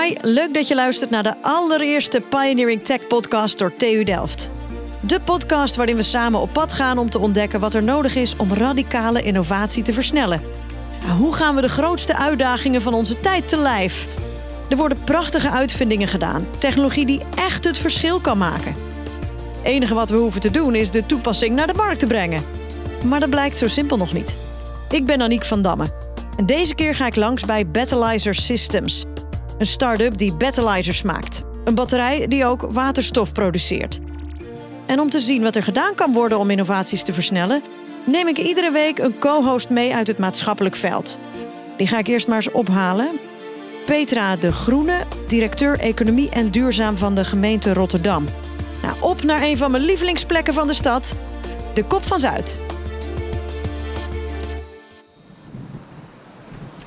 Hi, leuk dat je luistert naar de allereerste Pioneering Tech podcast door TU Delft. De podcast waarin we samen op pad gaan om te ontdekken wat er nodig is om radicale innovatie te versnellen. Hoe gaan we de grootste uitdagingen van onze tijd te lijf? Er worden prachtige uitvindingen gedaan, technologie die echt het verschil kan maken. Het enige wat we hoeven te doen is de toepassing naar de markt te brengen. Maar dat blijkt zo simpel nog niet. Ik ben Aniek van Damme. En deze keer ga ik langs bij Battleizer Systems. Een start-up die battleizers maakt. Een batterij die ook waterstof produceert. En om te zien wat er gedaan kan worden om innovaties te versnellen, neem ik iedere week een co-host mee uit het maatschappelijk veld. Die ga ik eerst maar eens ophalen. Petra de Groene, directeur Economie en Duurzaam van de gemeente Rotterdam. Nou, op naar een van mijn lievelingsplekken van de stad, de Kop van Zuid.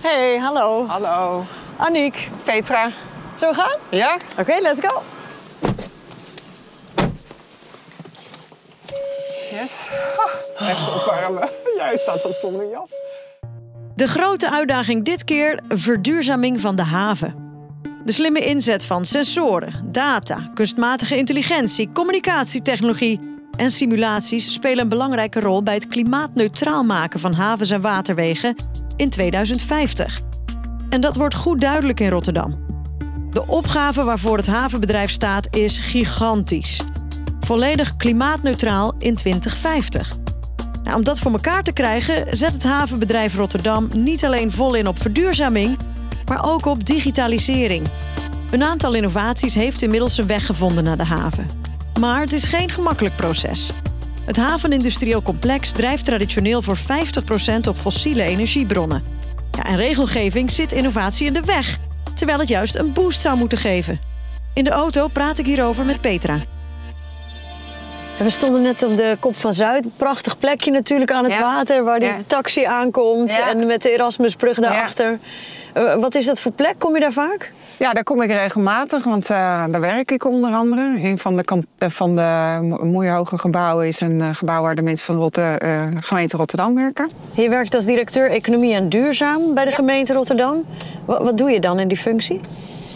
Hey, hallo. Hallo. Aniek. Petra. Zo gaan? Ja? Oké, let's go. Yes. Oh, even opwarmen. Jij staat al zonder jas. De grote uitdaging dit keer verduurzaming van de haven. De slimme inzet van sensoren, data, kunstmatige intelligentie, communicatietechnologie en simulaties spelen een belangrijke rol bij het klimaatneutraal maken van havens en waterwegen in 2050. En dat wordt goed duidelijk in Rotterdam. De opgave waarvoor het havenbedrijf staat is gigantisch. Volledig klimaatneutraal in 2050. Nou, om dat voor elkaar te krijgen, zet het havenbedrijf Rotterdam niet alleen vol in op verduurzaming, maar ook op digitalisering. Een aantal innovaties heeft inmiddels zijn weg gevonden naar de haven. Maar het is geen gemakkelijk proces. Het havenindustrieel complex drijft traditioneel voor 50% op fossiele energiebronnen. Ja, en regelgeving zit innovatie in de weg, terwijl het juist een boost zou moeten geven. In de auto praat ik hierover met Petra. We stonden net op de Kop van Zuid. Prachtig plekje natuurlijk aan het Ja. water waar die Ja. taxi aankomt Ja. en met de Erasmusbrug daarachter. Eh, wat is dat voor plek? Kom je daar vaak? Ja, daar kom ik regelmatig, want eh, daar werk ik onder andere. Een van de, kant- eh, van de mo- mooie hoge gebouwen is een gebouw waar de mensen van Rotte, eh, gemeente Rotterdam werken. Je werkt als directeur Economie en Duurzaam bij de gemeente Rotterdam. Wat, wat doe je dan in die functie?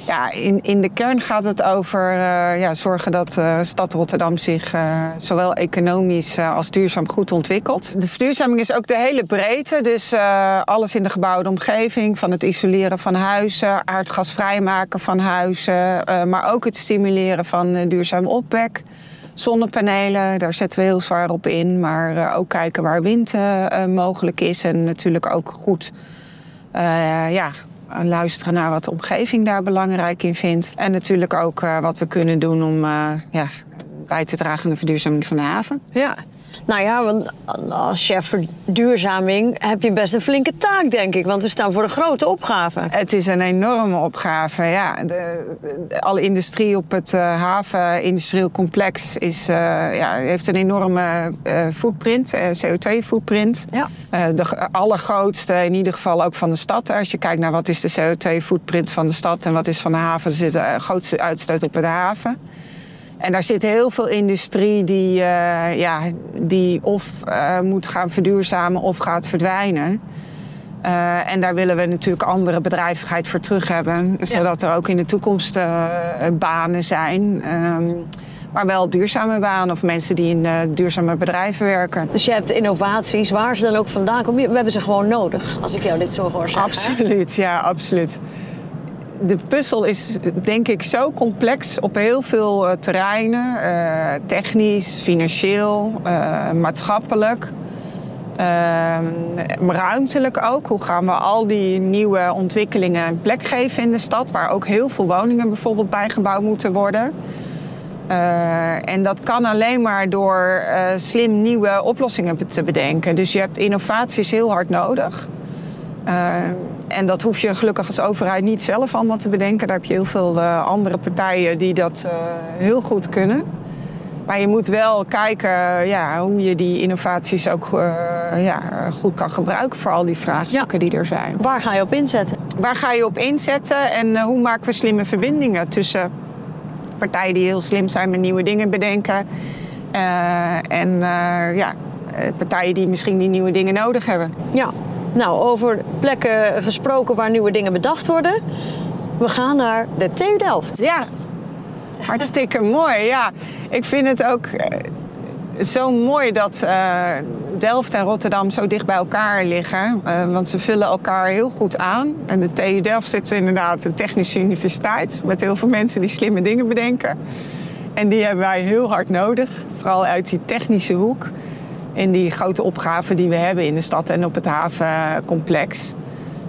Ja, in, in de kern gaat het over eh, ja, zorgen dat de stad Rotterdam zich eh, zowel economisch als duurzaam goed ontwikkelt. De verduurzaming is ook de hele breedte, dus alles in de gebouwde omgeving, van het isoleren van huizen, aardgasvrij maken van huizen, maar ook het stimuleren van duurzaam opwek. Zonnepanelen, daar zetten we heel zwaar op in, maar ook kijken waar wind mogelijk is en natuurlijk ook goed ja, luisteren naar wat de omgeving daar belangrijk in vindt. En natuurlijk ook eh, wat we kunnen doen om eh, ja, bij te dragen aan de verduurzaming van de haven. Ja. Nou ja, want als chef verduurzaming heb je best een flinke taak, denk ik. Want we staan voor een grote opgave. Het is een enorme opgave. Ja, de, de- alle industrie op het uh, haven-industrieel complex is, uh, ja, heeft een enorme uh, footprint, CO2-footprint. Ja. de allergrootste, in ieder geval ook van de stad. Als je kijkt naar wat is de CO2-footprint van de stad en wat is van de haven, er zit de grootste uitstoot op de haven. En daar zit heel veel industrie die, uh, ja, die of uh, moet gaan verduurzamen of gaat verdwijnen. Uh, en daar willen we natuurlijk andere bedrijvigheid voor terug hebben. Ja. Zodat er ook in de toekomst banen zijn. Um, maar wel duurzame banen of mensen die in duurzame bedrijven werken. Dus je hebt innovaties, waar ze dan ook vandaan komen. We hebben ze gewoon nodig, als ik jou dit zo hoor zeggen. Absoluut, ja, absoluut de puzzel is denk ik zo complex op heel veel uh, terreinen. Uh, technisch, financieel, uh, maatschappelijk. ruimtelijk ook. Hoe gaan we al die nieuwe ontwikkelingen een plek geven in de stad... waar ook heel veel woningen bijvoorbeeld bijgebouwd moeten worden... En dat kan alleen maar door slim nieuwe oplossingen te bedenken. Dus je hebt innovaties heel hard nodig. En dat hoef je gelukkig als overheid niet zelf allemaal te bedenken. Daar heb je heel veel uh, andere partijen die dat uh, heel goed kunnen. Maar je moet wel kijken ja, hoe je die innovaties ook uh, ja, goed kan gebruiken voor al die vraagstukken ja. die er zijn. Waar ga je op inzetten? Waar ga je op inzetten en hoe maken we slimme verbindingen tussen partijen die heel slim zijn met nieuwe dingen bedenken en ja, partijen die misschien die nieuwe dingen nodig hebben. Ja, nou, over plekken gesproken waar nieuwe dingen bedacht worden. We gaan naar de TU Delft. Ja, hartstikke mooi. Ja, ik vind het ook eh, zo mooi dat uh, Delft en Rotterdam zo dicht bij elkaar liggen. Uh, want ze vullen elkaar heel goed aan. En de TU Delft zit inderdaad een technische universiteit met heel veel mensen die slimme dingen bedenken. En die hebben wij heel hard nodig, vooral uit die technische hoek. In die grote opgaven die we hebben in de stad en op het havencomplex.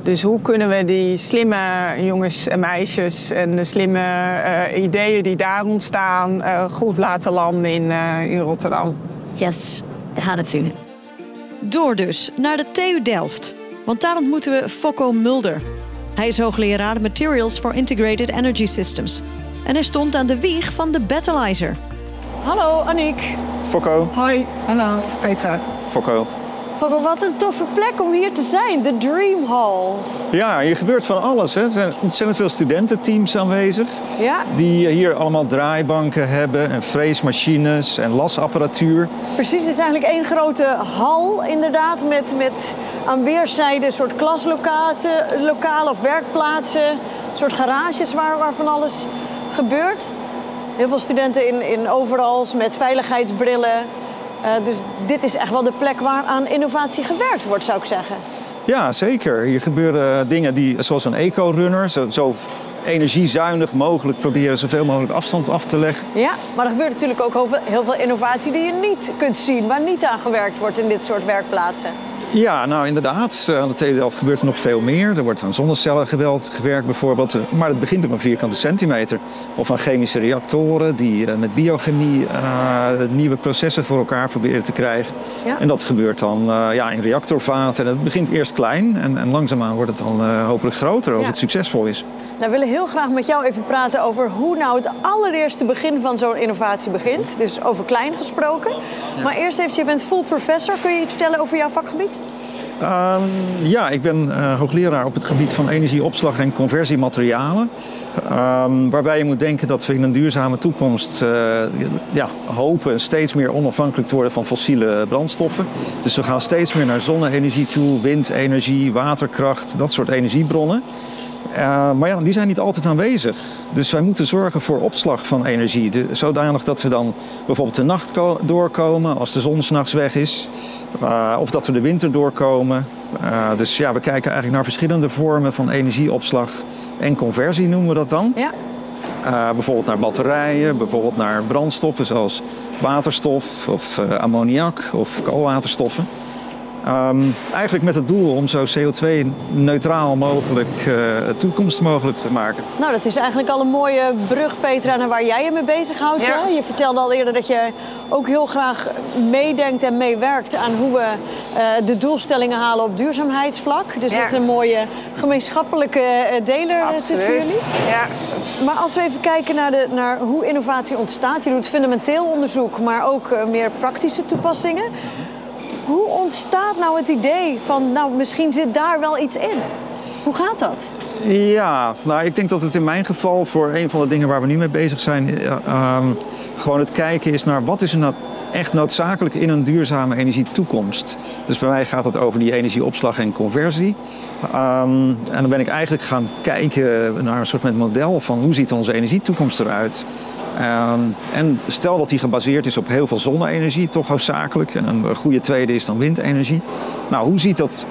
Dus hoe kunnen we die slimme jongens en meisjes en de slimme uh, ideeën die daar ontstaan uh, goed laten landen in, uh, in Rotterdam? Yes, we gaan het zien. Door dus naar de TU Delft. Want daar ontmoeten we Fokko Mulder. Hij is hoogleraar Materials for Integrated Energy Systems. En hij stond aan de wieg van de Battleizer. Hallo, Aniek. Fokko. Hoi. Hallo, Petra. Fokko. Wat een toffe plek om hier te zijn, de Dream Hall. Ja, hier gebeurt van alles. Hè. Er zijn ontzettend veel studententeams aanwezig. Ja. Die hier allemaal draaibanken hebben en freesmachines en lasapparatuur. Precies, het is eigenlijk één grote hal inderdaad. Met, met aan weerszijden een soort klaslokalen of werkplaatsen. Een soort garages waar, waar van alles gebeurt. Heel veel studenten in, in overals met veiligheidsbrillen. Uh, dus dit is echt wel de plek waar aan innovatie gewerkt wordt, zou ik zeggen. Ja, zeker. Hier gebeuren dingen die, zoals een eco-runner, zo, zo energiezuinig mogelijk proberen zoveel mogelijk afstand af te leggen. Ja, maar er gebeurt natuurlijk ook heel veel innovatie die je niet kunt zien, waar niet aan gewerkt wordt in dit soort werkplaatsen. Ja, nou inderdaad. Aan de Delft gebeurt er nog veel meer. Er wordt aan zonnecellen gewerkt bijvoorbeeld. Maar het begint op een vierkante centimeter. Of aan chemische reactoren die eh, met biochemie uh, nieuwe processen voor elkaar proberen te krijgen. Ja. En dat gebeurt dan uh, ja, in reactorvaten. En het begint eerst klein en, en langzaamaan wordt het dan hopelijk groter als Ja. het succesvol is. Nou, we willen heel graag met jou even praten over hoe nou het allereerste begin van zo'n innovatie begint. Dus over klein gesproken. Maar eerst even, je bent full professor. Kun je iets vertellen over jouw vakgebied? Um, ja, ik ben uh, hoogleraar op het gebied van energieopslag en conversiematerialen. Um, waarbij je moet denken dat we in een duurzame toekomst uh, ja, hopen steeds meer onafhankelijk te worden van fossiele brandstoffen. Dus we gaan steeds meer naar zonne-energie toe, windenergie, waterkracht, dat soort energiebronnen. Uh, maar ja, die zijn niet altijd aanwezig. Dus wij moeten zorgen voor opslag van energie. De, zodanig dat we dan bijvoorbeeld de nacht doorkomen als de zon s'nachts weg is. Uh, of dat we de winter doorkomen. Uh, dus ja, we kijken eigenlijk naar verschillende vormen van energieopslag en conversie noemen we dat dan. Ja. Bijvoorbeeld naar batterijen, bijvoorbeeld naar brandstoffen zoals waterstof of ammoniak of koolwaterstoffen. Um, eigenlijk met het doel om zo CO2-neutraal mogelijk, uh, toekomst mogelijk te maken. Nou, dat is eigenlijk al een mooie brug, Petra, naar waar jij je mee bezighoudt. Ja. Hè? Je vertelde al eerder dat je ook heel graag meedenkt en meewerkt aan hoe we uh, de doelstellingen halen op duurzaamheidsvlak. Dus Ja. dat is een mooie gemeenschappelijke uh, deler tussen jullie. Absoluut. Ja. Maar als we even kijken naar, de, naar hoe innovatie ontstaat. Je doet fundamenteel onderzoek, maar ook uh, meer praktische toepassingen. Hoe ontstaat nou het idee van, nou, misschien zit daar wel iets in? Hoe gaat dat? Ja, nou, ik denk dat het in mijn geval voor een van de dingen waar we nu mee bezig zijn, uh, um, gewoon het kijken is naar wat is er nou echt noodzakelijk in een duurzame energietoekomst. Dus bij mij gaat het over die energieopslag en conversie. Um, en dan ben ik eigenlijk gaan kijken naar een soort met model van hoe ziet onze energietoekomst eruit. Um, en stel dat die gebaseerd is op heel veel zonne-energie, toch hoofdzakelijk. En een goede tweede is dan windenergie. Nou, hoe ziet dat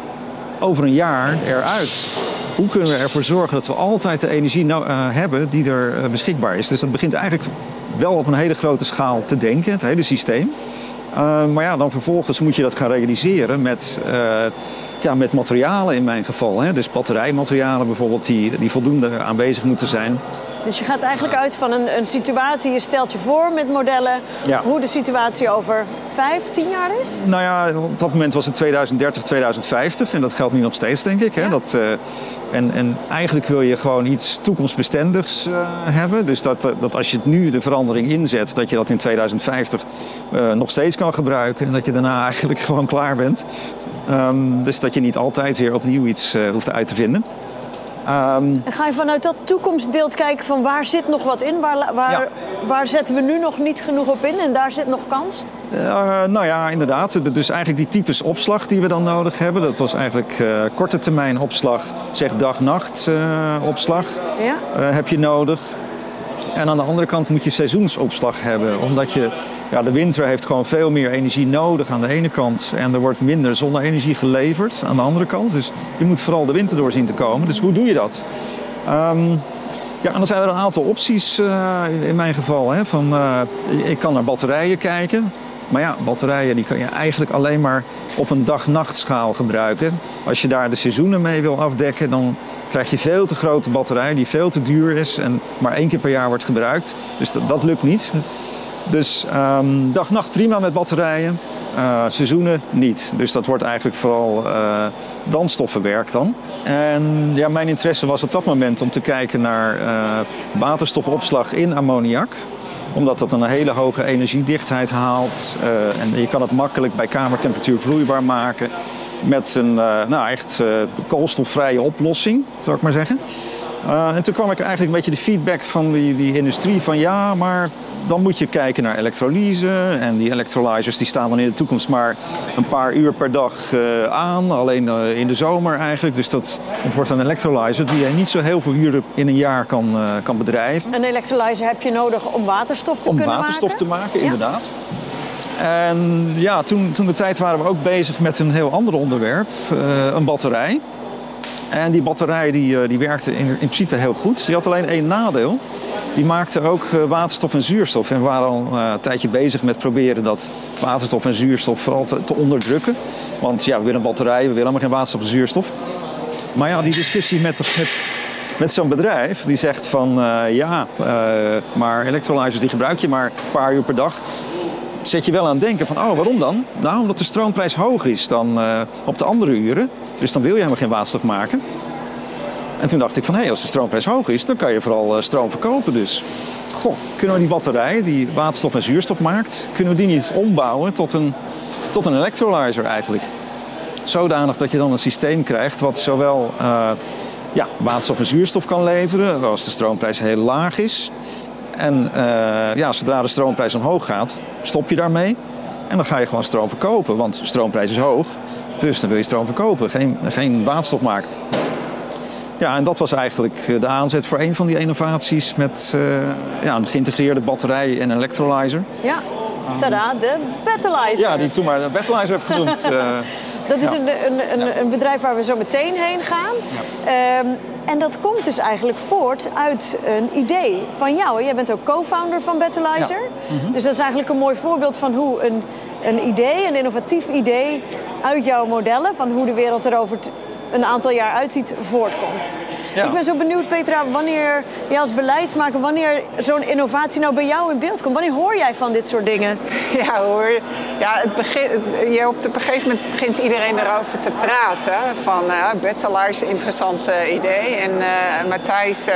over een jaar eruit? Hoe kunnen we ervoor zorgen dat we altijd de energie nou, uh, hebben die er uh, beschikbaar is? Dus dat begint eigenlijk wel op een hele grote schaal te denken, het hele systeem. Uh, maar ja, dan vervolgens moet je dat gaan realiseren met, uh, ja, met materialen in mijn geval. Hè? Dus batterijmaterialen bijvoorbeeld die, die voldoende aanwezig moeten zijn. Dus je gaat eigenlijk uit van een, een situatie, je stelt je voor met modellen ja. hoe de situatie over vijf, tien jaar is? Nou ja, op dat moment was het 2030, 2050 en dat geldt nu nog steeds denk ik. Hè? Ja. Dat, uh, en, en eigenlijk wil je gewoon iets toekomstbestendigs uh, hebben. Dus dat, dat als je nu de verandering inzet, dat je dat in 2050 uh, nog steeds kan gebruiken en dat je daarna eigenlijk gewoon klaar bent. Um, dus dat je niet altijd weer opnieuw iets hoeft uit te vinden. Um, en ga je vanuit dat toekomstbeeld kijken van waar zit nog wat in? Waar, waar, ja. waar zetten we nu nog niet genoeg op in en daar zit nog kans? Uh, nou ja, inderdaad. Dus eigenlijk die types opslag die we dan nodig hebben. Dat was eigenlijk uh, korte termijn opslag, zeg dag-nacht uh, opslag. Ja? heb je nodig. En aan de andere kant moet je seizoensopslag hebben. Omdat je, ja, de winter heeft gewoon veel meer energie nodig aan de ene kant. En er wordt minder zonne-energie geleverd aan de andere kant. Dus je moet vooral de winter door zien te komen. Dus hoe doe je dat? Um, ja, en dan zijn er een aantal opties uh, in mijn geval. Hè, van, uh, ik kan naar batterijen kijken. Maar ja, batterijen die kan je eigenlijk alleen maar op een dag-nachtschaal gebruiken. Als je daar de seizoenen mee wil afdekken, dan krijg je veel te grote batterij die veel te duur is en maar één keer per jaar wordt gebruikt. Dus dat, lukt niet. Dus um, dag-nacht prima met batterijen. Uh, seizoenen niet. Dus dat wordt eigenlijk vooral uh, brandstoffenwerk dan. En ja, mijn interesse was op dat moment om te kijken naar uh, waterstofopslag in ammoniak omdat dat een hele hoge energiedichtheid haalt. en je kan het makkelijk bij kamertemperatuur vloeibaar maken. Met een nou, echt koolstofvrije oplossing, zou ik maar zeggen. en toen kwam ik eigenlijk een beetje de feedback van die, die industrie van ja, maar dan moet je kijken naar elektrolyse. En die electrolyzers die staan dan in de toekomst maar een paar uur per dag aan. Alleen in de zomer eigenlijk. Dus dat, het wordt een electrolyzer die je niet zo heel veel uren in een jaar kan, kan bedrijven. Een electrolyzer heb je nodig om waterstof te om kunnen maken? Om waterstof te maken, inderdaad. En ja, toen, toen de tijd waren we ook bezig met een heel ander onderwerp. een batterij. En die batterij die, die werkte in, in principe heel goed. Die had alleen één nadeel. Die maakte ook eh, waterstof en zuurstof. En we waren al eh, een tijdje bezig met proberen dat waterstof en zuurstof vooral te, te onderdrukken. Want ja, we willen batterijen, we willen helemaal geen waterstof en zuurstof. Maar ja, die discussie met, met, met zo'n bedrijf die zegt van uh, ja, uh, maar electrolyzers die gebruik je maar een paar uur per dag. Zet je wel aan het denken van, oh, waarom dan? Nou, omdat de stroomprijs hoog is dan uh, op de andere uren. Dus dan wil je helemaal geen waterstof maken. En toen dacht ik van, hé, hey, als de stroomprijs hoog is, dan kan je vooral stroom verkopen. Dus, goh, kunnen we die batterij die waterstof en zuurstof maakt, kunnen we die niet ombouwen tot een, tot een electrolyzer eigenlijk? Zodanig dat je dan een systeem krijgt wat zowel ja, waterstof en zuurstof kan leveren, als de stroomprijs heel laag is. En uh, ja, zodra de stroomprijs omhoog gaat, stop je daarmee. En dan ga je gewoon stroom verkopen, want de stroomprijs is hoog. Dus dan wil je stroom verkopen, geen, geen waterstof maken. Ja, en dat was eigenlijk eh, de aanzet voor een van die innovaties met uh, ja, een geïntegreerde batterij en een electrolyzer. Ja, tada, de Battleizer. Ja, die toen maar de Battleizer heb genoemd. Dat is ja. een, een, een, een, bedrijf waar we zo meteen heen gaan. Um, en dat komt dus eigenlijk voort uit een idee van jou. Jij bent ook co-founder van Battleizer. Mm -hmm. Dus dat is eigenlijk een mooi voorbeeld van hoe een, een idee, een innovatief idee uit jouw modellen, van hoe de wereld erover een aantal jaar uitziet, voortkomt. Ja. Ik ben zo benieuwd, Petra, wanneer je als beleidsmaker, wanneer zo'n innovatie nou bij jou in beeld komt. Wanneer hoor jij van dit soort dingen? Ja hoor, ja, het begint, het, je op, een gegeven moment begint iedereen erover te praten. Van uh, Bettelaars, interessant uh, idee. En uh, Matthijs, uh,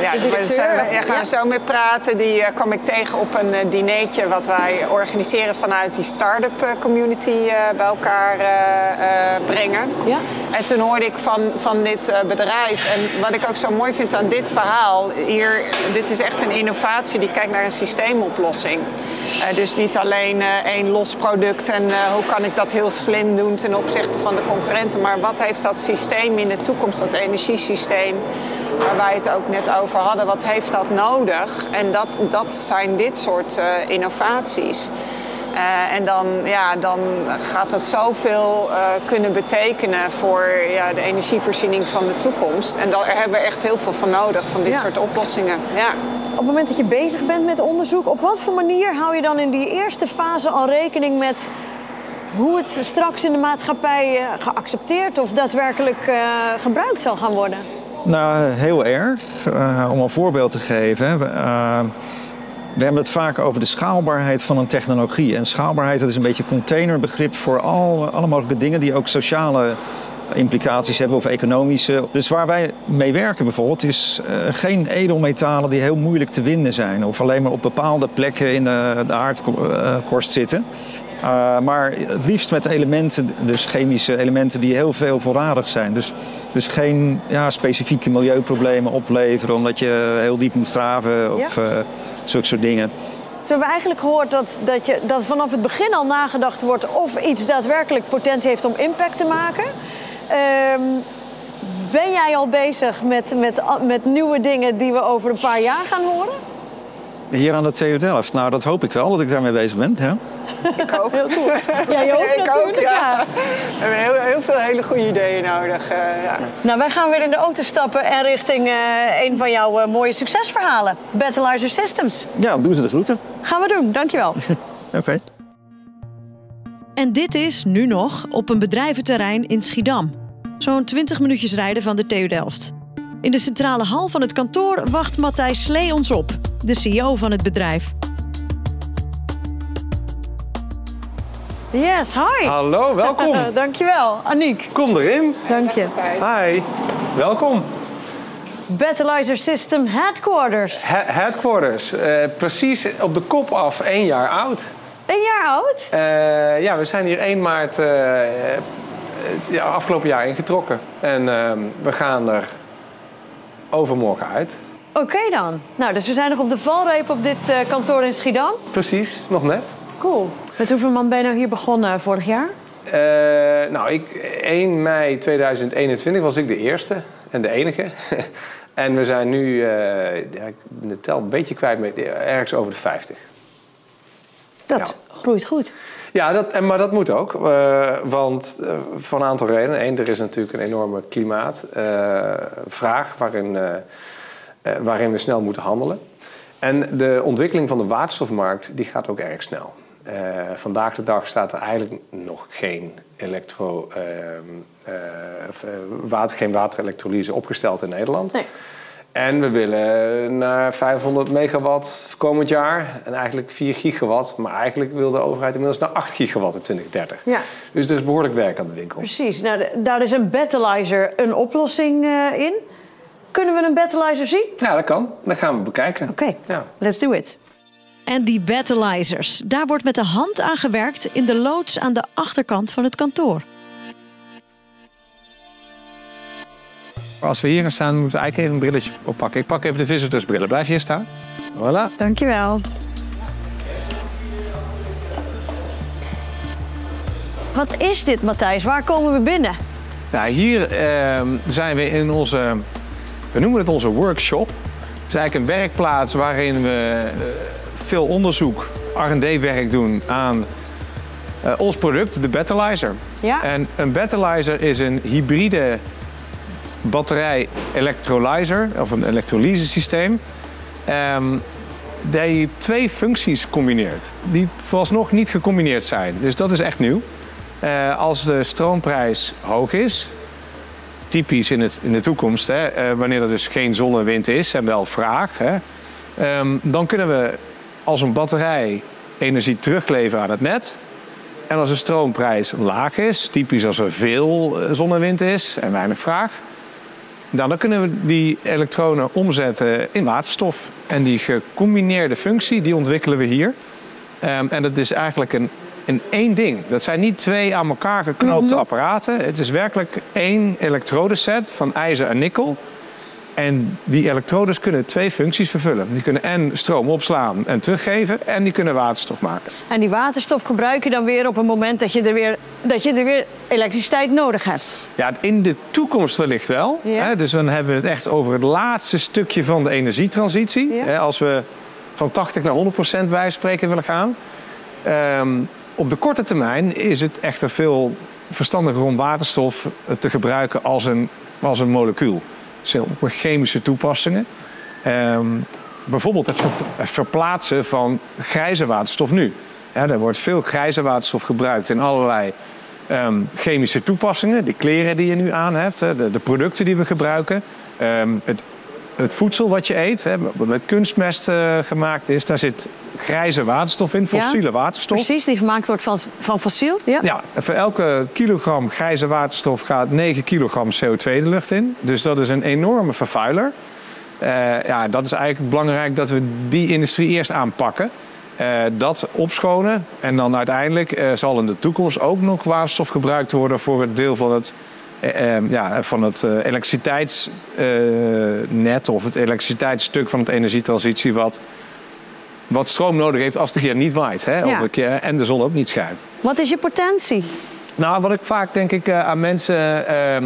ja, we zijn, gaan ja. zo mee praten. Die kwam ik tegen op een dineetje wat wij organiseren vanuit die start-up community bij elkaar brengen. Ja? En toen hoorde ik van, van dit uh, bedrijf. En wat ik ook zo mooi vind aan dit verhaal, hier, dit is echt een innovatie die kijkt naar een systeemoplossing. Uh, dus niet alleen uh, één los product en hoe kan ik dat heel slim doen ten opzichte van de concurrenten, maar wat heeft dat systeem in de toekomst, dat energiesysteem, waar wij het ook net over hadden, wat heeft dat nodig? En dat, dat zijn dit soort innovaties. Uh, en dan, ja, dan gaat dat zoveel uh, kunnen betekenen voor ja, de energievoorziening van de toekomst. En daar hebben we echt heel veel van nodig, van dit ja. soort oplossingen. Ja. Op het moment dat je bezig bent met onderzoek, op wat voor manier hou je dan in die eerste fase al rekening met hoe het straks in de maatschappij uh, geaccepteerd of daadwerkelijk gebruikt zal gaan worden? Nou, heel erg. om een voorbeeld te geven. We hebben het vaak over de schaalbaarheid van een technologie. En schaalbaarheid dat is een beetje een containerbegrip voor al, alle mogelijke dingen die ook sociale implicaties hebben of economische. Dus waar wij mee werken bijvoorbeeld is uh, geen edelmetalen die heel moeilijk te winnen zijn of alleen maar op bepaalde plekken in de, de aardkorst zitten. Uh, maar het liefst met elementen, dus chemische elementen die heel veel voorradig zijn. Dus, dus geen ja, specifieke milieuproblemen opleveren omdat je heel diep moet graven of ja. uh, zulke soort dingen. we hebben eigenlijk gehoord dat, dat, je, dat vanaf het begin al nagedacht wordt of iets daadwerkelijk potentie heeft om impact te maken. Ehm, ben jij al bezig met, met, met nieuwe dingen die we over een paar jaar gaan horen? Hier aan de TU Delft. Nou, dat hoop ik wel dat ik daarmee bezig ben. Ja. Ik ook. Heel cool. Jij ook ik natuurlijk. ook, ja. ja. We hebben heel, heel veel hele goede ideeën nodig. eh, ja. Nou, wij gaan weer in de auto stappen en richting eh, een van jouw eh, mooie succesverhalen. Battleizer Systems. ja, doen ze de groeten. Gaan we doen, dankjewel. Oké. En dit is, nu nog, op een bedrijventerrein in Schiedam. Zo'n 20 minuutjes rijden van de TU Delft. In de centrale hal van het kantoor wacht Matthijs Slee ons op, de CEO van het bedrijf. Yes, hi. Hallo, welkom. dankjewel, Aniek. Kom erin. Dank je. Hi, welkom. Battleizer System Headquarters. He- headquarters, eh, precies op de kop af, één jaar oud. Een jaar oud? Eh, ja, we zijn hier 1 maart eh, eh, ja, afgelopen jaar ingetrokken. En ehm, we gaan er overmorgen uit. Oké dan. Nou, dus we zijn nog op de valreep op dit eh, kantoor in Schiedam. Precies, nog net. Cool. Met hoeveel man ben je nou hier begonnen vorig jaar? Eh, nou, ik, 1 mei 2021 was ik de eerste en de enige. en we zijn nu, eh, ja, ik ben de tel een beetje kwijt, maar ergens over de 50. Dat Ja. groeit goed. Ja, dat, en- maar dat moet ook. eh, want eh, van een aantal redenen. Eén, er is natuurlijk een enorme klimaatvraag waarin, waarin we snel moeten handelen. En de ontwikkeling van de waterstofmarkt die gaat ook erg snel. Eh, vandaag de dag staat er eigenlijk nog geen, elektro, eh, water, geen waterelektrolyse opgesteld in Nederland. Nee. En we willen naar 500 megawatt komend jaar. En eigenlijk 4 gigawatt. Maar eigenlijk wil de overheid inmiddels naar 8 gigawatt in 2030. Ja. Dus er is behoorlijk werk aan de winkel. Precies. Nou, daar is een Battleizer een oplossing in. Kunnen we een Battleizer zien? Ja, dat kan. Dat gaan we bekijken. Oké, Ja. let's do it. En die Battleizers, daar wordt met de hand aan gewerkt in de loods aan de achterkant van het kantoor. Als we hier gaan staan, moeten we eigenlijk even een brilletje oppakken. Ik pak even de visitorsbrillen. Blijf hier staan. Voilà. Dankjewel. Wat is dit, Matthijs? Waar komen we binnen? Nou, hier ehm, zijn we in onze, we noemen het onze workshop. Het is eigenlijk een werkplaats waarin we eh, veel onderzoek, R&D-werk doen aan eh, ons product, de Battleizer. Ja. En een Battleizer is een hybride batterij-electrolyzer, of een elektrolysesysteem. ehm, die twee functies combineert, die vooralsnog niet gecombineerd zijn. Dus dat is echt nieuw. Eh, als de stroomprijs hoog is, typisch in, het, in de toekomst, hè, eh, wanneer er dus geen zon en wind is en wel vraag, hè, ehm, dan kunnen we als een batterij energie terugleveren aan het net. En als de stroomprijs laag is, typisch als er veel eh, zon en wind is en weinig vraag, dan kunnen we die elektronen omzetten in waterstof. En die gecombineerde functie, die ontwikkelen we hier. Ehm, en dat is eigenlijk een, een één ding. Dat zijn niet twee aan elkaar geknoopte apparaten. Het is werkelijk één elektrodeset van ijzer en nikkel. En die elektrodes kunnen twee functies vervullen. Die kunnen en stroom opslaan en teruggeven... en die kunnen waterstof maken. En die waterstof gebruik je dan weer op een moment dat je er weer, dat je er weer elektriciteit nodig hebt. Ja, in de toekomst wellicht wel. Ja. Hè? Dus dan hebben we het echt over het laatste stukje van de energietransitie. Ja. Hè? Als we van 80 naar 100 procent bij spreken willen gaan. Ehm, op de korte termijn is het echter veel verstandiger om waterstof te gebruiken als een, als een molecuul. Chemische toepassingen. Ehm, bijvoorbeeld het ver- het verplaatsen van grijze waterstof nu. Er wordt veel grijze waterstof gebruikt in allerlei ehm, chemische toepassingen. De kleren die je nu aan hebt, de, de producten die we gebruiken. Ehm, het, het voedsel wat je eet, hè, wat met kunstmest eh, gemaakt is, daar zit grijze waterstof in, fossiele waterstof. Precies, die gemaakt wordt van, van fossiel. Ja. Ja, voor elke kilogram grijze waterstof gaat 9 kilogram CO2 de lucht in. Dus dat is een enorme vervuiler. Eh, ja, dat is eigenlijk belangrijk dat we die industrie eerst aanpakken. Eh, dat opschonen en dan uiteindelijk eh, zal in de toekomst ook nog waterstof gebruikt worden voor het deel van het, eh, eh, ja, van het elektriciteitsnet of het elektriciteitsstuk van het energietransitie wat wat stroom nodig heeft als een keer niet waait. Hè? Of keer, en de zon ook niet schijnt. Wat is je potentie? Nou, wat ik vaak denk ik eh, aan mensen ehm,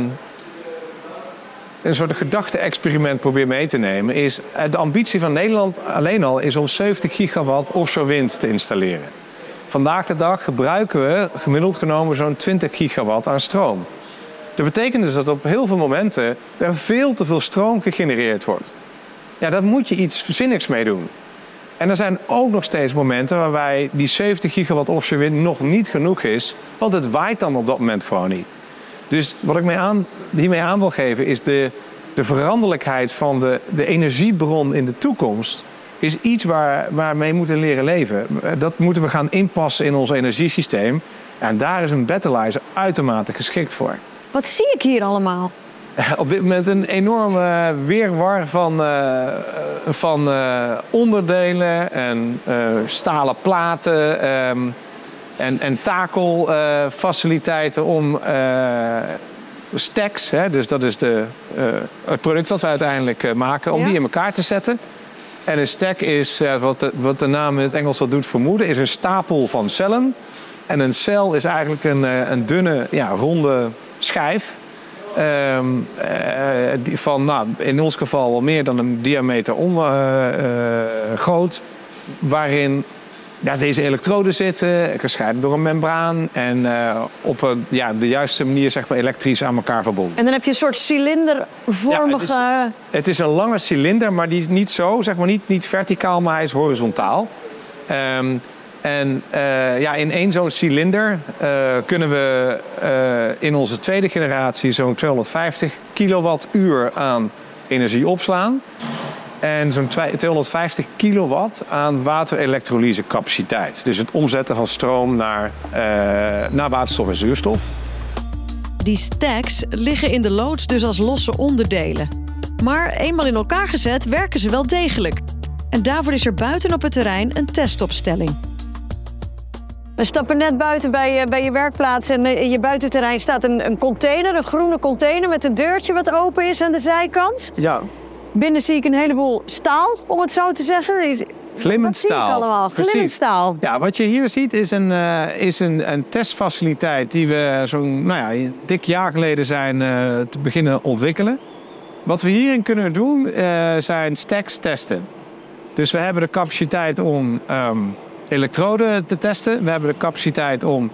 een soort gedachte-experiment probeer mee te nemen, is eh, de ambitie van Nederland alleen al is om 70 gigawatt offshore wind te installeren. Vandaag de dag gebruiken we gemiddeld genomen zo'n 20 gigawatt aan stroom. Dat betekent dus dat op heel veel momenten er veel te veel stroom gegenereerd wordt. Ja, daar moet je iets zinnigs mee doen. En er zijn ook nog steeds momenten waarbij die 70 gigawatt offshore wind nog niet genoeg is, want het waait dan op dat moment gewoon niet. Dus wat ik aan, hiermee aan wil geven is de, de veranderlijkheid van de, de energiebron in de toekomst. Is iets waar, waarmee we moeten leren leven. Dat moeten we gaan inpassen in ons energiesysteem. En daar is een battleizer uitermate geschikt voor. Wat zie ik hier allemaal? Op dit moment een enorme weerwar van, eh, van eh, onderdelen en eh, stalen platen ehm, en, en takelfaciliteiten om stacks, hè, dus dat is de, het product dat we uiteindelijk maken, om Ja. die in elkaar te zetten. En een stack is, wat, de, wat de naam in het Engels dat doet vermoeden, is een stapel van cellen. En een cel is eigenlijk een, een dunne, ja, ronde schijf. Ehm, eh, die van, nou, in ons geval wel meer dan een diameter om, eh, eh, groot. Waarin ja, deze elektroden zitten, gescheiden door een membraan. En op een, ja, de juiste manier zeg maar, elektrisch aan elkaar verbonden. En dan heb je een soort cilindervormige... Ja, Het is een lange cilinder, maar die is niet zo, zeg maar niet, niet verticaal, maar hij is horizontaal. Ehm, en eh, ja, in één zo'n cilinder eh, kunnen we eh, in onze tweede generatie zo'n 250 kilowattuur aan energie opslaan. En zo'n twee- 250 kilowatt aan waterelektrolysecapaciteit. Dus het omzetten van stroom naar, naar waterstof en zuurstof. Die stacks liggen in de loods dus als losse onderdelen. Maar eenmaal in elkaar gezet werken ze wel degelijk. En daarvoor is er buiten op het terrein een testopstelling. We stappen net buiten bij je, bij je werkplaats en eh, in je buitenterrein staat een, een container, een groene container met een deurtje wat open is aan de zijkant. Ja, Binnen zie ik een heleboel staal, om het zo te zeggen. Glimmend staal. allemaal? Precies. Glimmend staal. Ja, wat je hier ziet is een, eh, is een, een testfaciliteit die we zo'n nou ja, dik jaar geleden zijn eh, te beginnen ontwikkelen. Wat we hierin kunnen doen eh, zijn stacks testen. Dus we hebben de capaciteit om ehm, elektroden te testen. We hebben de capaciteit om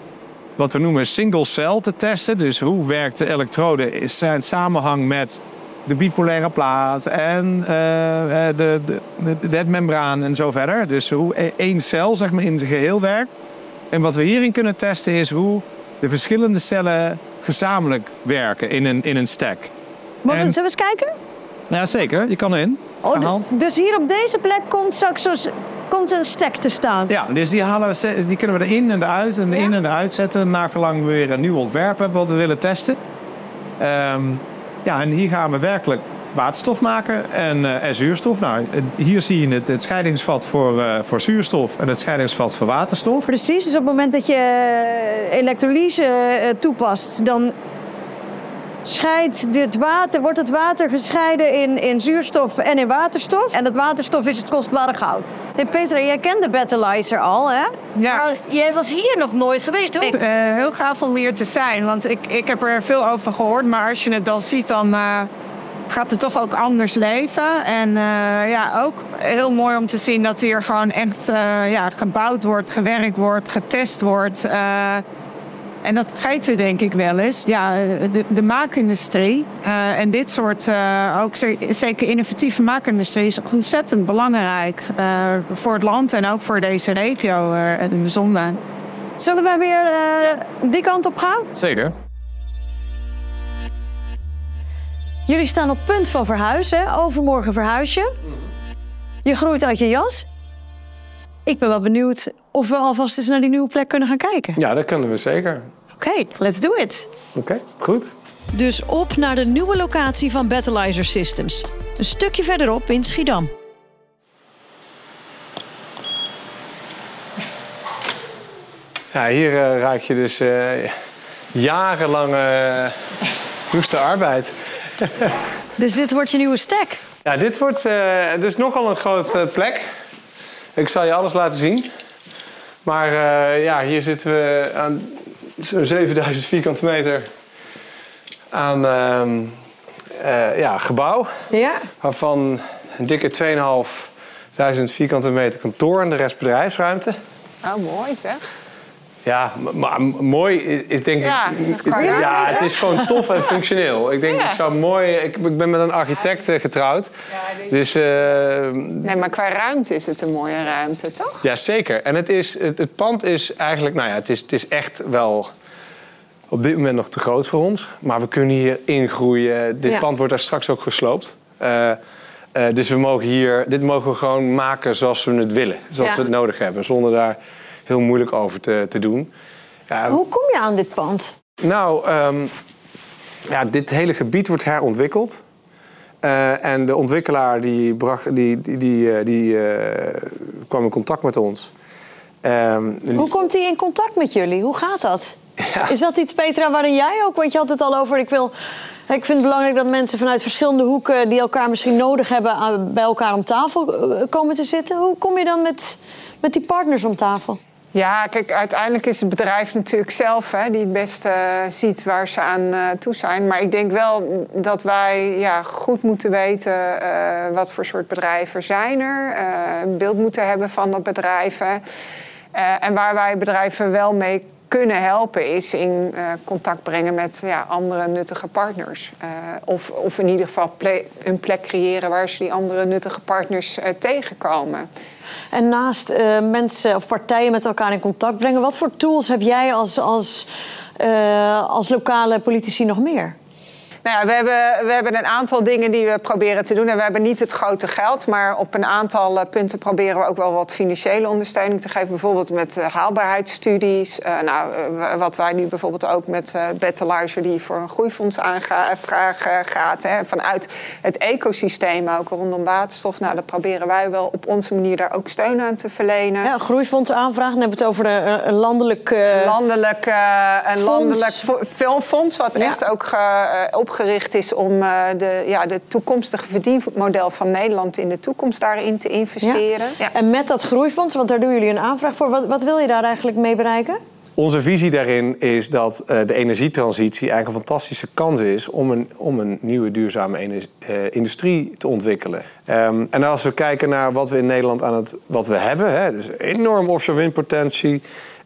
wat we noemen single cell te testen. Dus hoe werkt de elektrode in zijn samenhang met de bipolaire plaat en eh, eh, de, de, de, de membraan en zo verder. Dus hoe e- één cel zeg maar, in zijn geheel werkt. En wat we hierin kunnen testen is hoe de verschillende cellen gezamenlijk werken in een, in een stack. Mogen we En- we eens kijken? Ja, zeker. Je kan erin. Oh, dus hier op deze plek komt straks komt een stack te staan. Ja, dus die, halen we, die kunnen we erin en eruit en erin en eruit zetten. Naar verlang we weer een nieuw ontwerp hebben wat we willen testen. Ehm, ja, en hier gaan we werkelijk waterstof maken en, eh, en zuurstof. Nou, hier zie je het, het scheidingsvat voor, eh, voor zuurstof en het scheidingsvat voor waterstof. Precies, dus op het moment dat je eh, elektrolyse toepast, dan scheidt dit water, wordt het water gescheiden in, in zuurstof en in waterstof. En dat waterstof is het kostbare goud. Hey Petra, jij kent de Battleizer al, hè? Ja. Maar jij was hier nog nooit geweest, hoor. Ik, eh, heel gaaf om hier te zijn, want ik, ik heb er veel over gehoord. Maar als je het dan ziet, dan eh, gaat het toch ook anders leven. En eh, ja, ook heel mooi om te zien dat hier gewoon echt ja, gebouwd wordt, gewerkt wordt, getest wordt. En dat vergeten we denk ik wel eens. Ja, de, de maakindustrie eh, en dit soort, eh, ook ze- zeker innovatieve maakindustrie, is ontzettend belangrijk eh, voor het land en ook voor deze regio eh, in het bijzonder. Zullen wij weer eh, die kant op gaan? Zeker. Jullie staan op punt van verhuizen. Overmorgen verhuis je. Je groeit uit je jas. Ik ben wel benieuwd of we alvast eens naar die nieuwe plek kunnen gaan kijken. Ja, dat kunnen we zeker. Oké, let's do it. Oké, goed. Dus op naar de nieuwe locatie van Battleizer Systems. Een stukje verderop in Schiedam. Ja, hier eh, ruik je dus eh, jarenlange woeste arbeid. Dus dit wordt je nieuwe stack. Ja, dit wordt dus nogal een grote plek. Ik zal je alles laten zien. Maar eh, ja, hier zitten we aan zo'n 7000 vierkante meter aan ehm, eh, ja, gebouw. Ja. Waarvan een dikke 2500 vierkante meter kantoor en de rest bedrijfsruimte. Oh, mooi zeg. Ja, maar mooi is, denk Ja, ik... ja, ruimte. het is gewoon tof en functioneel. Ik denk, Ja. ik zou mooi... Ik, ik ben met een architect eh, getrouwd. Dus eh, Nee, maar qua ruimte is het een mooie ruimte, toch? ja, zeker. En het, is, het, het pand is eigenlijk... Nou ja, het is, het is echt wel op dit moment nog te groot voor ons. Maar we kunnen hier ingroeien. Dit Ja. pand wordt daar straks ook gesloopt. Eh, eh, dus we mogen hier... Dit mogen we gewoon maken zoals we het willen. Zoals Ja. we het nodig hebben. Zonder daar heel moeilijk over te, te doen. Ja, Hoe kom je aan dit pand? nou, ehm, ja, dit hele gebied wordt herontwikkeld. Eh, en de ontwikkelaar die, bracht, die, die, die, eh, die eh, kwam in contact met ons. Ehm, Hoe komt hij in contact met jullie? Hoe gaat dat? Ja. Is dat iets, Petra, waarin jij ook? Want je had het al over, ik, wil, ik vind het belangrijk dat mensen vanuit verschillende hoeken... die elkaar misschien nodig hebben, bij elkaar om tafel komen te zitten. Hoe kom je dan met, met die partners om tafel? Ja, kijk, uiteindelijk is het bedrijf natuurlijk zelf hè, die het beste eh, ziet waar ze aan eh, toe zijn. Maar ik denk wel dat wij ja, goed moeten weten eh, wat voor soort bedrijven zijn er. een beeld moeten hebben van dat bedrijven. Eh, en waar wij bedrijven wel mee kunnen helpen is in eh, contact brengen met ja, andere nuttige partners. Eh, of, of in ieder geval een plek creëren waar ze die andere nuttige partners eh, tegenkomen. En naast mensen of partijen met elkaar in contact brengen... wat voor tools heb jij als, als, als lokale politici nog meer? Nou ja, we hebben, we hebben een aantal dingen die we proberen te doen. En we hebben niet het grote geld, maar op een aantal eh, punten proberen we ook wel wat financiële ondersteuning te geven. Bijvoorbeeld met eh, haalbaarheidsstudies. Eh, nou, wat wij nu bijvoorbeeld ook met Battleizer, die voor een groeifonds aanvraag gaat. Hè, vanuit het ecosysteem ook rondom waterstof. Nou, daar proberen wij wel op onze manier daar ook steun aan te verlenen. Ja, groeifonds aanvragen, dan hebben we het over de, een landelijk... landelijk, een Fonds. landelijk filmfonds, wat Ja. echt ook ge- eh, opgericht is om eh, de, ja, de toekomstige verdienmodel van Nederland in de toekomst daarin te investeren. Ja. En met dat groeifonds, want daar doen jullie een aanvraag voor. Wat, wat wil je daar eigenlijk mee bereiken? Onze visie daarin is dat eh, de energietransitie eigenlijk een fantastische kans is om een, om een nieuwe duurzame eh, industrie te ontwikkelen. Ehm, en als we kijken naar wat we in Nederland aan het wat we hebben, hè, dus enorm offshore windpotentie,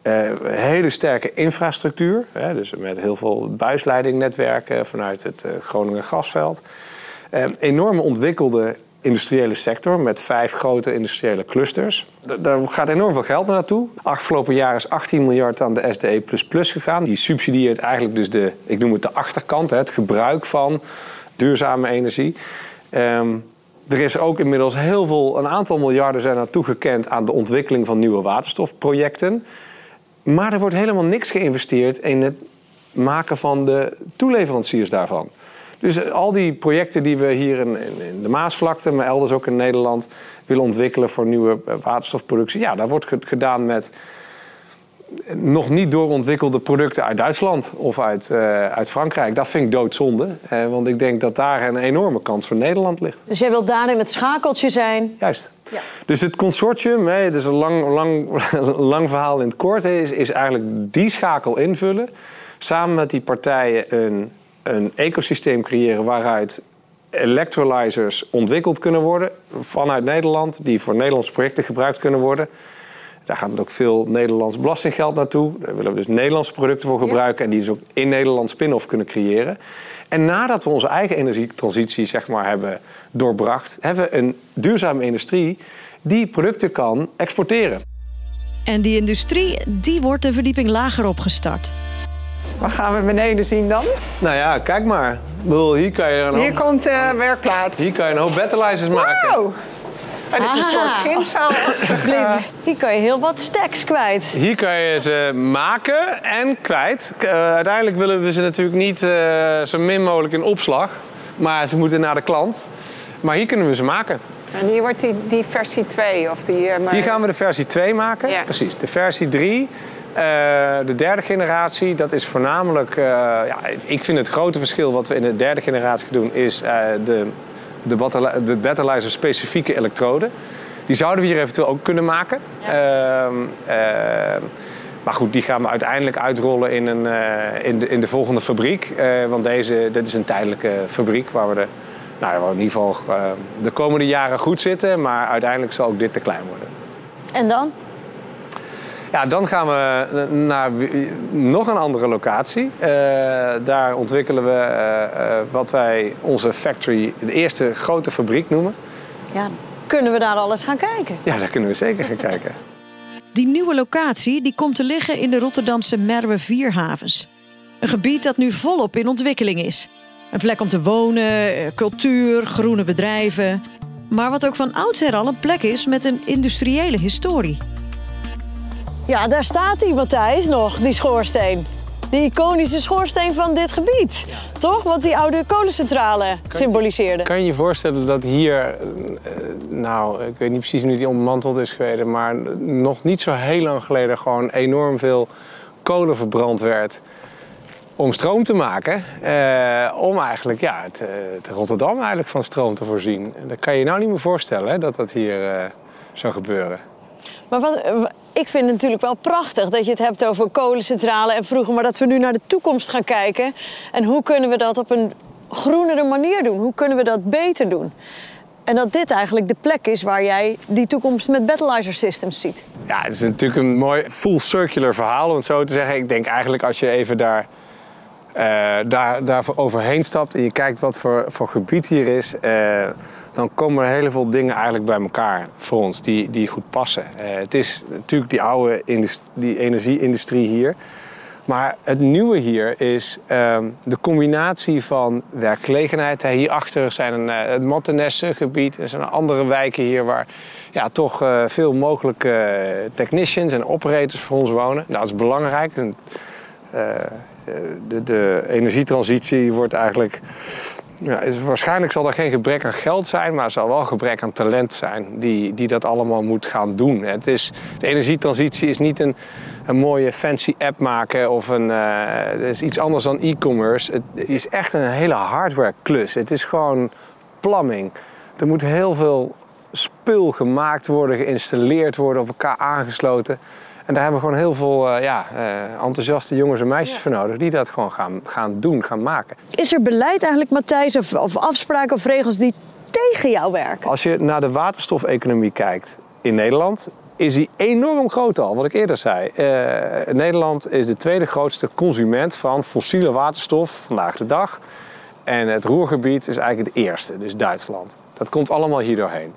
eh, hele sterke infrastructuur, hè, dus met heel veel buisleidingnetwerken vanuit het eh, Groningen gasveld, Ehm, enorme ontwikkelde industriële sector met vijf grote industriële clusters. Daar gaat enorm veel geld naartoe. Afgelopen jaar is 18 miljard aan de SDE gegaan. Die subsidieert eigenlijk dus de, ik noem het de achterkant, hè, het gebruik van duurzame energie. Ehm, er is ook inmiddels heel veel, een aantal miljarden zijn naartoe gekend aan de ontwikkeling van nieuwe waterstofprojecten. Maar er wordt helemaal niks geïnvesteerd in het maken van de toeleveranciers daarvan. Dus al die projecten die we hier in, in- de Maasvlakte, maar elders ook in Nederland willen ontwikkelen voor nieuwe eh, waterstofproductie, ja, dat wordt ge- gedaan met nog niet doorontwikkelde producten uit Duitsland of uit, eh, uit Frankrijk. Dat vind ik doodzonde, eh, want ik denk dat daar een enorme kans voor Nederland ligt. Dus jij wilt daarin het schakeltje zijn. Juist. Dus het consortium, hè, dus een lang, lang, lang verhaal in het kort, hè, is, is eigenlijk die schakel invullen. Samen met die partijen een, een ecosysteem creëren waaruit electrolyzers ontwikkeld kunnen worden vanuit Nederland, die voor Nederlandse projecten gebruikt kunnen worden. Daar gaat ook veel Nederlands belastinggeld naartoe. Daar willen we dus Nederlandse producten voor gebruiken en die dus ook in Nederland spin-off kunnen creëren. En nadat we onze eigen energietransitie zeg maar, hebben doorbracht, hebben we een duurzame industrie die producten kan exporteren. En die industrie, die wordt een verdieping lager opgestart. Wat gaan we beneden zien dan? Nou ja, kijk maar. Ik bedoel, Hier kan je een Hier hoop, komt de werkplaats. hier kan je een hoop battleizers maken. Wow! Het is een soort gymzaal. Hier kan je heel wat stacks kwijt. Hier kan je ze maken en kwijt. Eh, uiteindelijk willen we ze natuurlijk niet eh, zo min mogelijk in opslag. Maar ze moeten naar de klant. Maar hier kunnen we ze maken. En hier wordt die, die versie 2 of die... eh, maar- Hier gaan we de versie 2 maken. Ja. Precies. De versie 3, eh, de derde generatie, dat is voornamelijk... eh, ja, ik vind het grote verschil wat we in de derde generatie doen... is eh, de, de, battle- de Battleizer specifieke elektroden. Die zouden we hier eventueel ook kunnen maken. Ehm, ehm, maar goed, die gaan we uiteindelijk uitrollen in, een, eh, in, de, in de volgende fabriek. Eh, want deze, dit is een tijdelijke fabriek waar we, de, nou, waar we in ieder geval eh, de komende jaren goed zitten. Maar uiteindelijk zal ook dit te klein worden. En dan? Ja, dan gaan we naar nog een andere locatie. Eh, daar ontwikkelen we eh, eh, wat wij onze factory, de eerste grote fabriek noemen. Ja, kunnen we daar alles gaan kijken? Ja, daar kunnen we zeker gaan kijken. Die nieuwe locatie die komt te liggen in de Rotterdamse Merwe Vierhavens. Een gebied dat nu volop in ontwikkeling is. Een plek om te wonen, cultuur, groene bedrijven. Maar wat ook van oudsher al een plek is met een industriële historie. Ja, daar staat hij, Matthijs, nog, die schoorsteen. Die iconische schoorsteen van dit gebied. Toch? Wat die oude kolencentrale symboliseerde. Kan je je voorstellen dat hier, eh, nou, ik weet niet precies nu die ontmanteld is geweest, maar nog niet zo heel lang geleden gewoon enorm veel kolen verbrand werd om stroom te maken. Eh, om eigenlijk ja, het, eh, het, Rotterdam eigenlijk van stroom te voorzien. Dat kan je je nou niet meer voorstellen hè, dat dat hier eh, zou gebeuren. Maar wat, ik vind het natuurlijk wel prachtig dat je het hebt over kolencentrale en vroeger, maar dat we nu naar de toekomst gaan kijken. En hoe kunnen we dat op een groenere manier doen? Hoe kunnen we dat beter doen? En dat dit eigenlijk de plek is waar jij die toekomst met Battleizer Systems ziet. Ja, het is natuurlijk een mooi full circular verhaal om het zo te zeggen. Ik denk eigenlijk als je even daar daar, daar overheen stapt en je kijkt wat voor, voor gebied hier is, uh, dan komen er heel veel dingen eigenlijk bij elkaar voor ons die, die goed passen. Uh, het is natuurlijk die oude die energieindustrie hier. Maar het nieuwe hier is ehm, de combinatie van werkgelegenheid. Hierachter zijn een, het Mattenesse-gebied. Er zijn andere wijken hier waar ja, toch veel mogelijke technicians en operators voor ons wonen. Nou, dat is belangrijk. Eh, de, de energietransitie wordt eigenlijk is, waarschijnlijk zal er geen gebrek aan geld zijn, maar zal wel gebrek aan talent zijn die, die dat allemaal moet gaan doen. Het is, de energietransitie is niet een, een mooie fancy app maken of een, het is iets anders dan e-commerce. Het is echt een hele hardware klus. Het is gewoon plumbing. Er moet heel veel spul gemaakt worden, geïnstalleerd worden, op elkaar aangesloten. En daar hebben we gewoon heel veel uh, ja, uh, enthousiaste jongens en meisjes voor nodig die dat gewoon gaan, gaan doen, gaan maken. Is er beleid eigenlijk, Matthijs, of, of afspraken of regels die tegen jou werken? Als je naar de waterstofeconomie kijkt in Nederland, is die enorm groot al, wat ik eerder zei. Uh, Nederland is de tweede grootste consument van fossiele waterstof vandaag de dag. En het roergebied is eigenlijk de eerste, dus Duitsland. Dat komt allemaal hier doorheen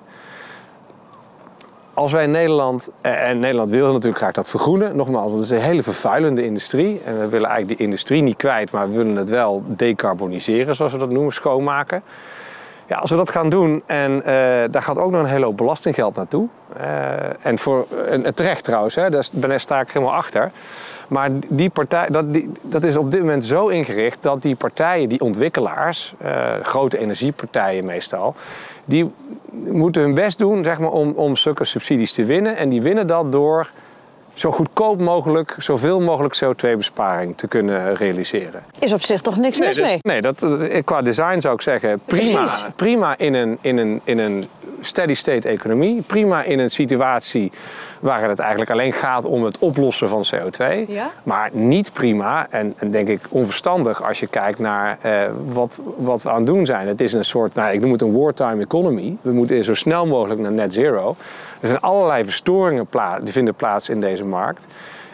als wij in Nederland, eh, en Nederland wil natuurlijk graag dat vergroenen, nogmaals, want het is een hele vervuilende industrie. En we willen eigenlijk die industrie niet kwijt, maar we willen het wel decarboniseren, zoals we dat noemen, schoonmaken. Ja, als we dat gaan doen, en uh, daar gaat ook nog een hele hoop belastinggeld naartoe. Uh, en, voor, en terecht trouwens, hè, daar sta ik helemaal achter. Maar die partij, dat, die, dat is op dit moment zo ingericht dat die partijen, die ontwikkelaars, grote energiepartijen meestal, die moeten hun best doen zeg maar, om, om zulke subsidies te winnen. En die winnen dat door zo goedkoop mogelijk, zoveel mogelijk CO2-besparing te kunnen realiseren. Is op zich toch niks nee, mis dus, mee? Nee, dat, eh, qua design zou ik zeggen prima, prima in, een, in, een, in een steady-state economie. Prima in een situatie waar het eigenlijk alleen gaat om het oplossen van CO2. Ja? Maar niet prima en, en, denk ik onverstandig als je kijkt naar eh, wat, wat we aan het doen zijn. Het is een soort, nou, ik noem het een wartime economy. We moeten zo snel mogelijk naar net zero. Er zijn allerlei verstoringen plaats, die vinden plaats in deze markt.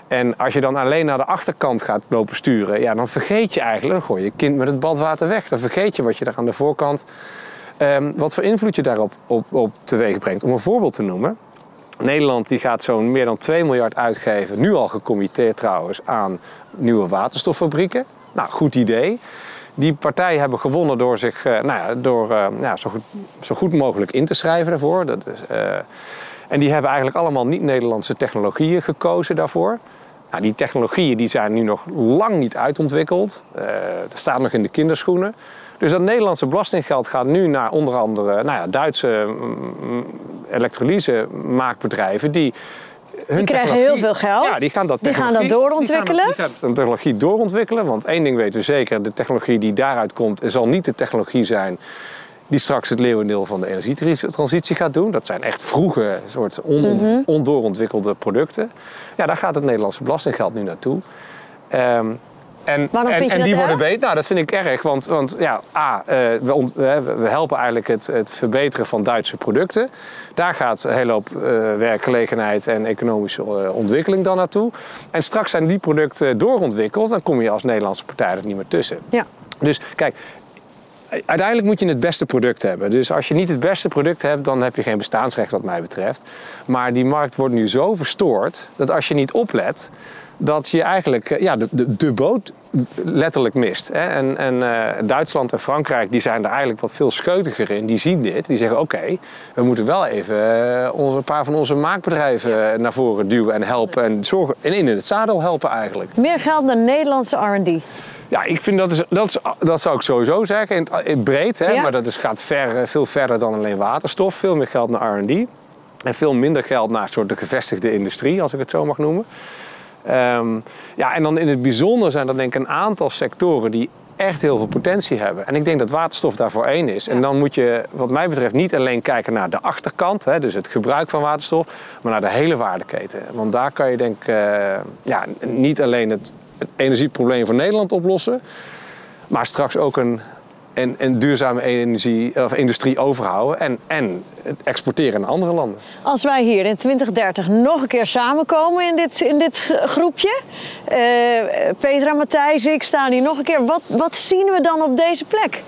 En als je dan alleen naar de achterkant gaat lopen sturen, ja, dan vergeet je eigenlijk, dan gooi je kind met het badwater weg. Dan vergeet je wat je daar aan de voorkant, um, wat voor invloed je daarop op, op teweeg brengt. Om een voorbeeld te noemen. Nederland die gaat zo'n meer dan 2 miljard uitgeven, nu al gecommitteerd trouwens, aan nieuwe waterstoffabrieken. Nou, goed idee. Die partijen hebben gewonnen door zich uh, nou ja, door, uh, ja, zo, goed, zo, goed, mogelijk in te schrijven daarvoor. Dat is, uh, en die hebben eigenlijk allemaal niet-Nederlandse technologieën gekozen daarvoor. Nou, die technologieën die zijn nu nog lang niet uitontwikkeld. dat staat nog in de kinderschoenen. Dus dat Nederlandse belastinggeld gaat nu naar onder andere nou ja, Duitse mm, elektrolyse maakbedrijven die hun die krijgen heel veel geld. Ja, die gaan dat, die gaan dat doorontwikkelen. Die gaan, de technologie doorontwikkelen. Want één ding weten we zeker: de technologie die daaruit komt, zal niet de technologie zijn die straks het leeuwendeel van de energietransitie gaat doen. Dat zijn echt vroege, soort on, ondoorontwikkelde producten. Ja, daar gaat het Nederlandse belastinggeld nu naartoe. Ehm, en, Waarom en, vind je en dat die worden beter. Nou, dat vind ik erg. Want, want ja, A, eh, we, ont- we, we helpen eigenlijk het, het verbeteren van Duitse producten. Daar gaat een hele hoop eh, werkgelegenheid en economische eh, ontwikkeling dan naartoe. En straks zijn die producten doorontwikkeld. Dan kom je als Nederlandse partij er niet meer tussen. Ja. Dus kijk, uiteindelijk moet je het beste product hebben. Dus als je niet het beste product hebt, dan heb je geen bestaansrecht wat mij betreft. Maar die markt wordt nu zo verstoord dat als je niet oplet, dat je eigenlijk eh, ja, de, de, de boot letterlijk mist. Hè? En, en eh, Duitsland en Frankrijk die zijn er eigenlijk wat veel scheutiger in. Die zien dit. Die zeggen oké, we moeten wel even onze- een paar van onze maakbedrijven naar voren duwen en helpen. En, zorgen, en in het zadel helpen eigenlijk. Meer geld naar Nederlandse R&D. Ja, ik vind dat, is, dat, is, dat zou ik sowieso zeggen. In, breed, hè, Ja. maar dat is, gaat ver, veel verder dan alleen waterstof. Veel meer geld naar RD. En veel minder geld naar soort de gevestigde industrie, als ik het zo mag noemen. Ehm, ja, en dan in het bijzonder zijn er denk ik een aantal sectoren die echt heel veel potentie hebben. En ik denk dat waterstof daarvoor één is. En dan moet je, wat mij betreft, niet alleen kijken naar de achterkant, hè, dus het gebruik van waterstof, maar naar de hele waardeketen. Want daar kan je denk ik eh, ja, niet alleen het, het energieprobleem van Nederland oplossen, maar straks ook een, een, een duurzame energie, of industrie overhouden en, en het exporteren naar andere landen. Als wij hier in 2030 nog een keer samenkomen in dit, in dit g- groepje. eh, Petra, Matthijs, ik staan hier nog een keer. Wat, wat zien we dan op deze plek?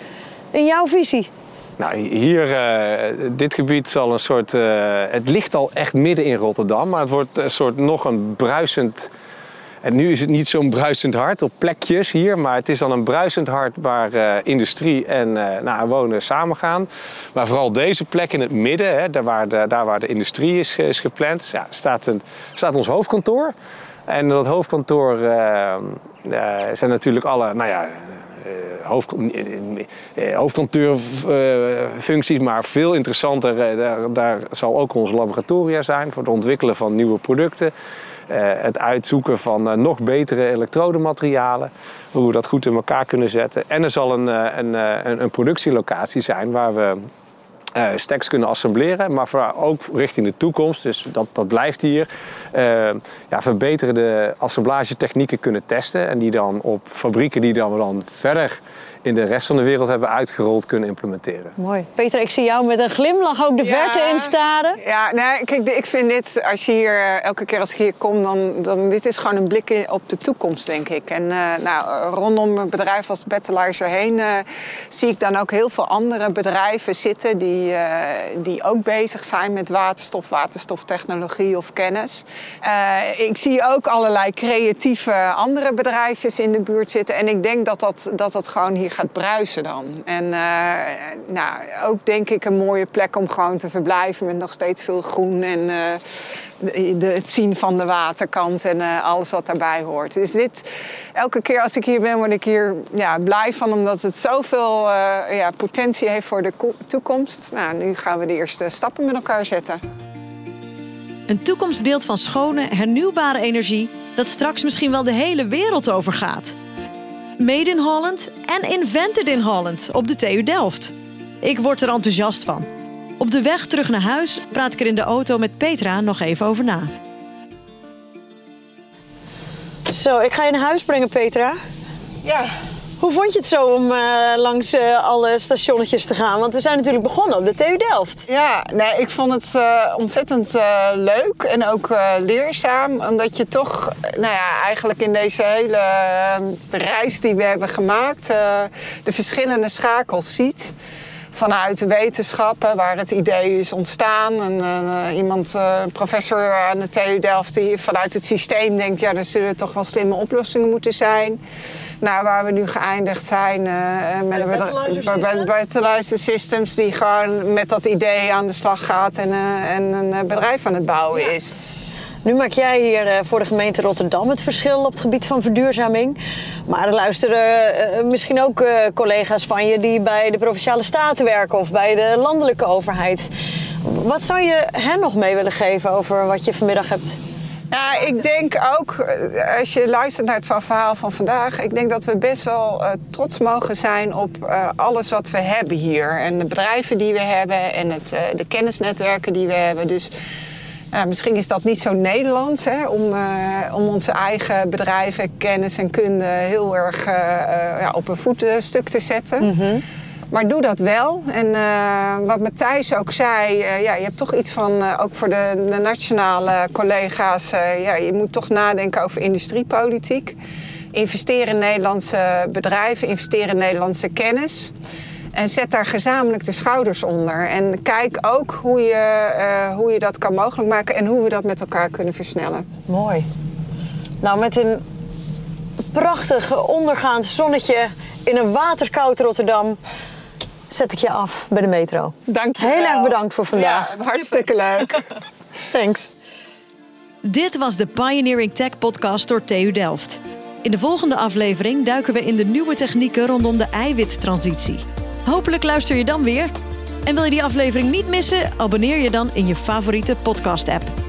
In jouw visie? Nou, hier, eh, dit gebied zal een soort. eh, het ligt al echt midden in Rotterdam, maar het wordt een soort nog een bruisend. En nu is het niet zo'n bruisend hart op plekjes hier, maar het is dan een bruisend hart waar eh, industrie en eh nou, wonen samengaan. Maar vooral deze plek in het midden, hè, daar, waar de, daar waar de industrie is, is gepland, ja, staat, een, staat ons hoofdkantoor. En dat hoofdkantoor eh, eh, zijn natuurlijk alle, nou ja, eh, hoofd, eh, maar veel interessanter. eh, daar, daar zal ook ons laboratoria zijn voor het ontwikkelen van nieuwe producten. Eh, het uitzoeken van eh, nog betere elektrodematerialen. Hoe we dat goed in elkaar kunnen zetten. En er zal een, eh, eh, een, een productielocatie zijn waar we eh, stacks kunnen assembleren, maar vooral ook richting de toekomst. Dus dat, dat blijft hier. eh, ja, verbeterde assemblagetechnieken kunnen testen. En die dan op fabrieken die dan, dan verder in de rest van de wereld hebben uitgerold kunnen implementeren. Mooi. Petra, ik zie jou met een glimlach ook de Ja. verte instaren. Ja, nee, kijk, ik vind dit, als je hier, eh, elke keer als ik hier kom, dan, dan dit is gewoon een blik in- op de toekomst, denk ik. En eh, nou, rondom een bedrijf als Battleizer heen eh, zie ik dan ook heel veel andere bedrijven zitten die, eh, die ook bezig zijn met waterstof, waterstoftechnologie of kennis. Eh, ik zie ook allerlei creatieve andere bedrijfjes in de buurt zitten. En ik denk dat dat, dat, dat gewoon hier gaat bruisen dan. En eh, nou, ook denk ik een mooie plek om gewoon te verblijven met nog steeds veel groen en eh, de, het zien van de waterkant en eh, alles wat daarbij hoort. Dus dit, elke keer als ik hier ben, word ik hier ja, blij van, omdat het zoveel ja, potentie heeft voor de ko- toekomst. Nou, nu gaan we de eerste stappen met elkaar zetten. Een toekomstbeeld van schone, hernieuwbare energie dat straks misschien wel de hele wereld overgaat. Made in Holland en invented in Holland op de TU Delft. Ik word er enthousiast van. Op de weg terug naar huis praat ik er in de auto met Petra nog even over na. Zo, ik ga je naar huis brengen, Petra. Ja, Hoe vond je het zo om eh, langs eh, alle stationnetjes te gaan? Want we zijn natuurlijk begonnen op de TU Delft. Ja, nee, ik vond het eh, ontzettend leuk en ook leerzaam. Omdat je toch, nou ja, eigenlijk in deze hele reis die we hebben gemaakt, de verschillende schakels ziet. Vanuit de wetenschappen, waar het idee is ontstaan. En, iemand, een professor aan de TU Delft, die vanuit het systeem denkt: ja, er zullen toch wel slimme oplossingen moeten zijn. Nou, waar we nu geëindigd zijn eh, met bij- Systems? bij Battleizer Systems, die gewoon met dat idee aan de slag gaat en, eh, en een bedrijf aan het bouwen is. Nu maak jij hier voor de gemeente Rotterdam het verschil op het gebied van verduurzaming. Maar er luisteren misschien ook collega's van je die bij de provinciale staten werken of bij de landelijke overheid. Wat zou je hen nog mee willen geven over wat je vanmiddag hebt Ja, ik denk ook, eh, als je luistert naar het verhaal van vandaag, ik denk dat we best wel uh, trots mogen zijn op uh, alles wat we hebben hier. En de bedrijven die we hebben en het, de kennisnetwerken die we hebben. Dus misschien is dat niet zo Nederlands hè, om, om onze eigen bedrijven, kennis en kunde heel erg ja, op een voetstuk te zetten. -hmm. Maar doe dat wel. En uh, wat Matthijs ook zei, uh, ja, je hebt toch iets van, uh, ook voor de, de nationale collega's, ja, je moet toch nadenken over industriepolitiek. Investeer in Nederlandse bedrijven, investeer in Nederlandse kennis. En zet daar gezamenlijk de schouders onder. En kijk ook hoe je, hoe je dat kan mogelijk maken en hoe we dat met elkaar kunnen versnellen. Mooi. Nou, met een prachtig ondergaand zonnetje in een waterkoud Rotterdam zet ik je af bij de metro. Dank je Heel erg bedankt voor vandaag. Ja, hartstikke leuk. Thanks. Dit was de Pioneering Tech podcast door TU Delft. In de volgende aflevering duiken we in de nieuwe technieken rondom de eiwittransitie. Hopelijk luister je dan weer. En wil je die aflevering niet missen? Abonneer je dan in je favoriete podcast-app.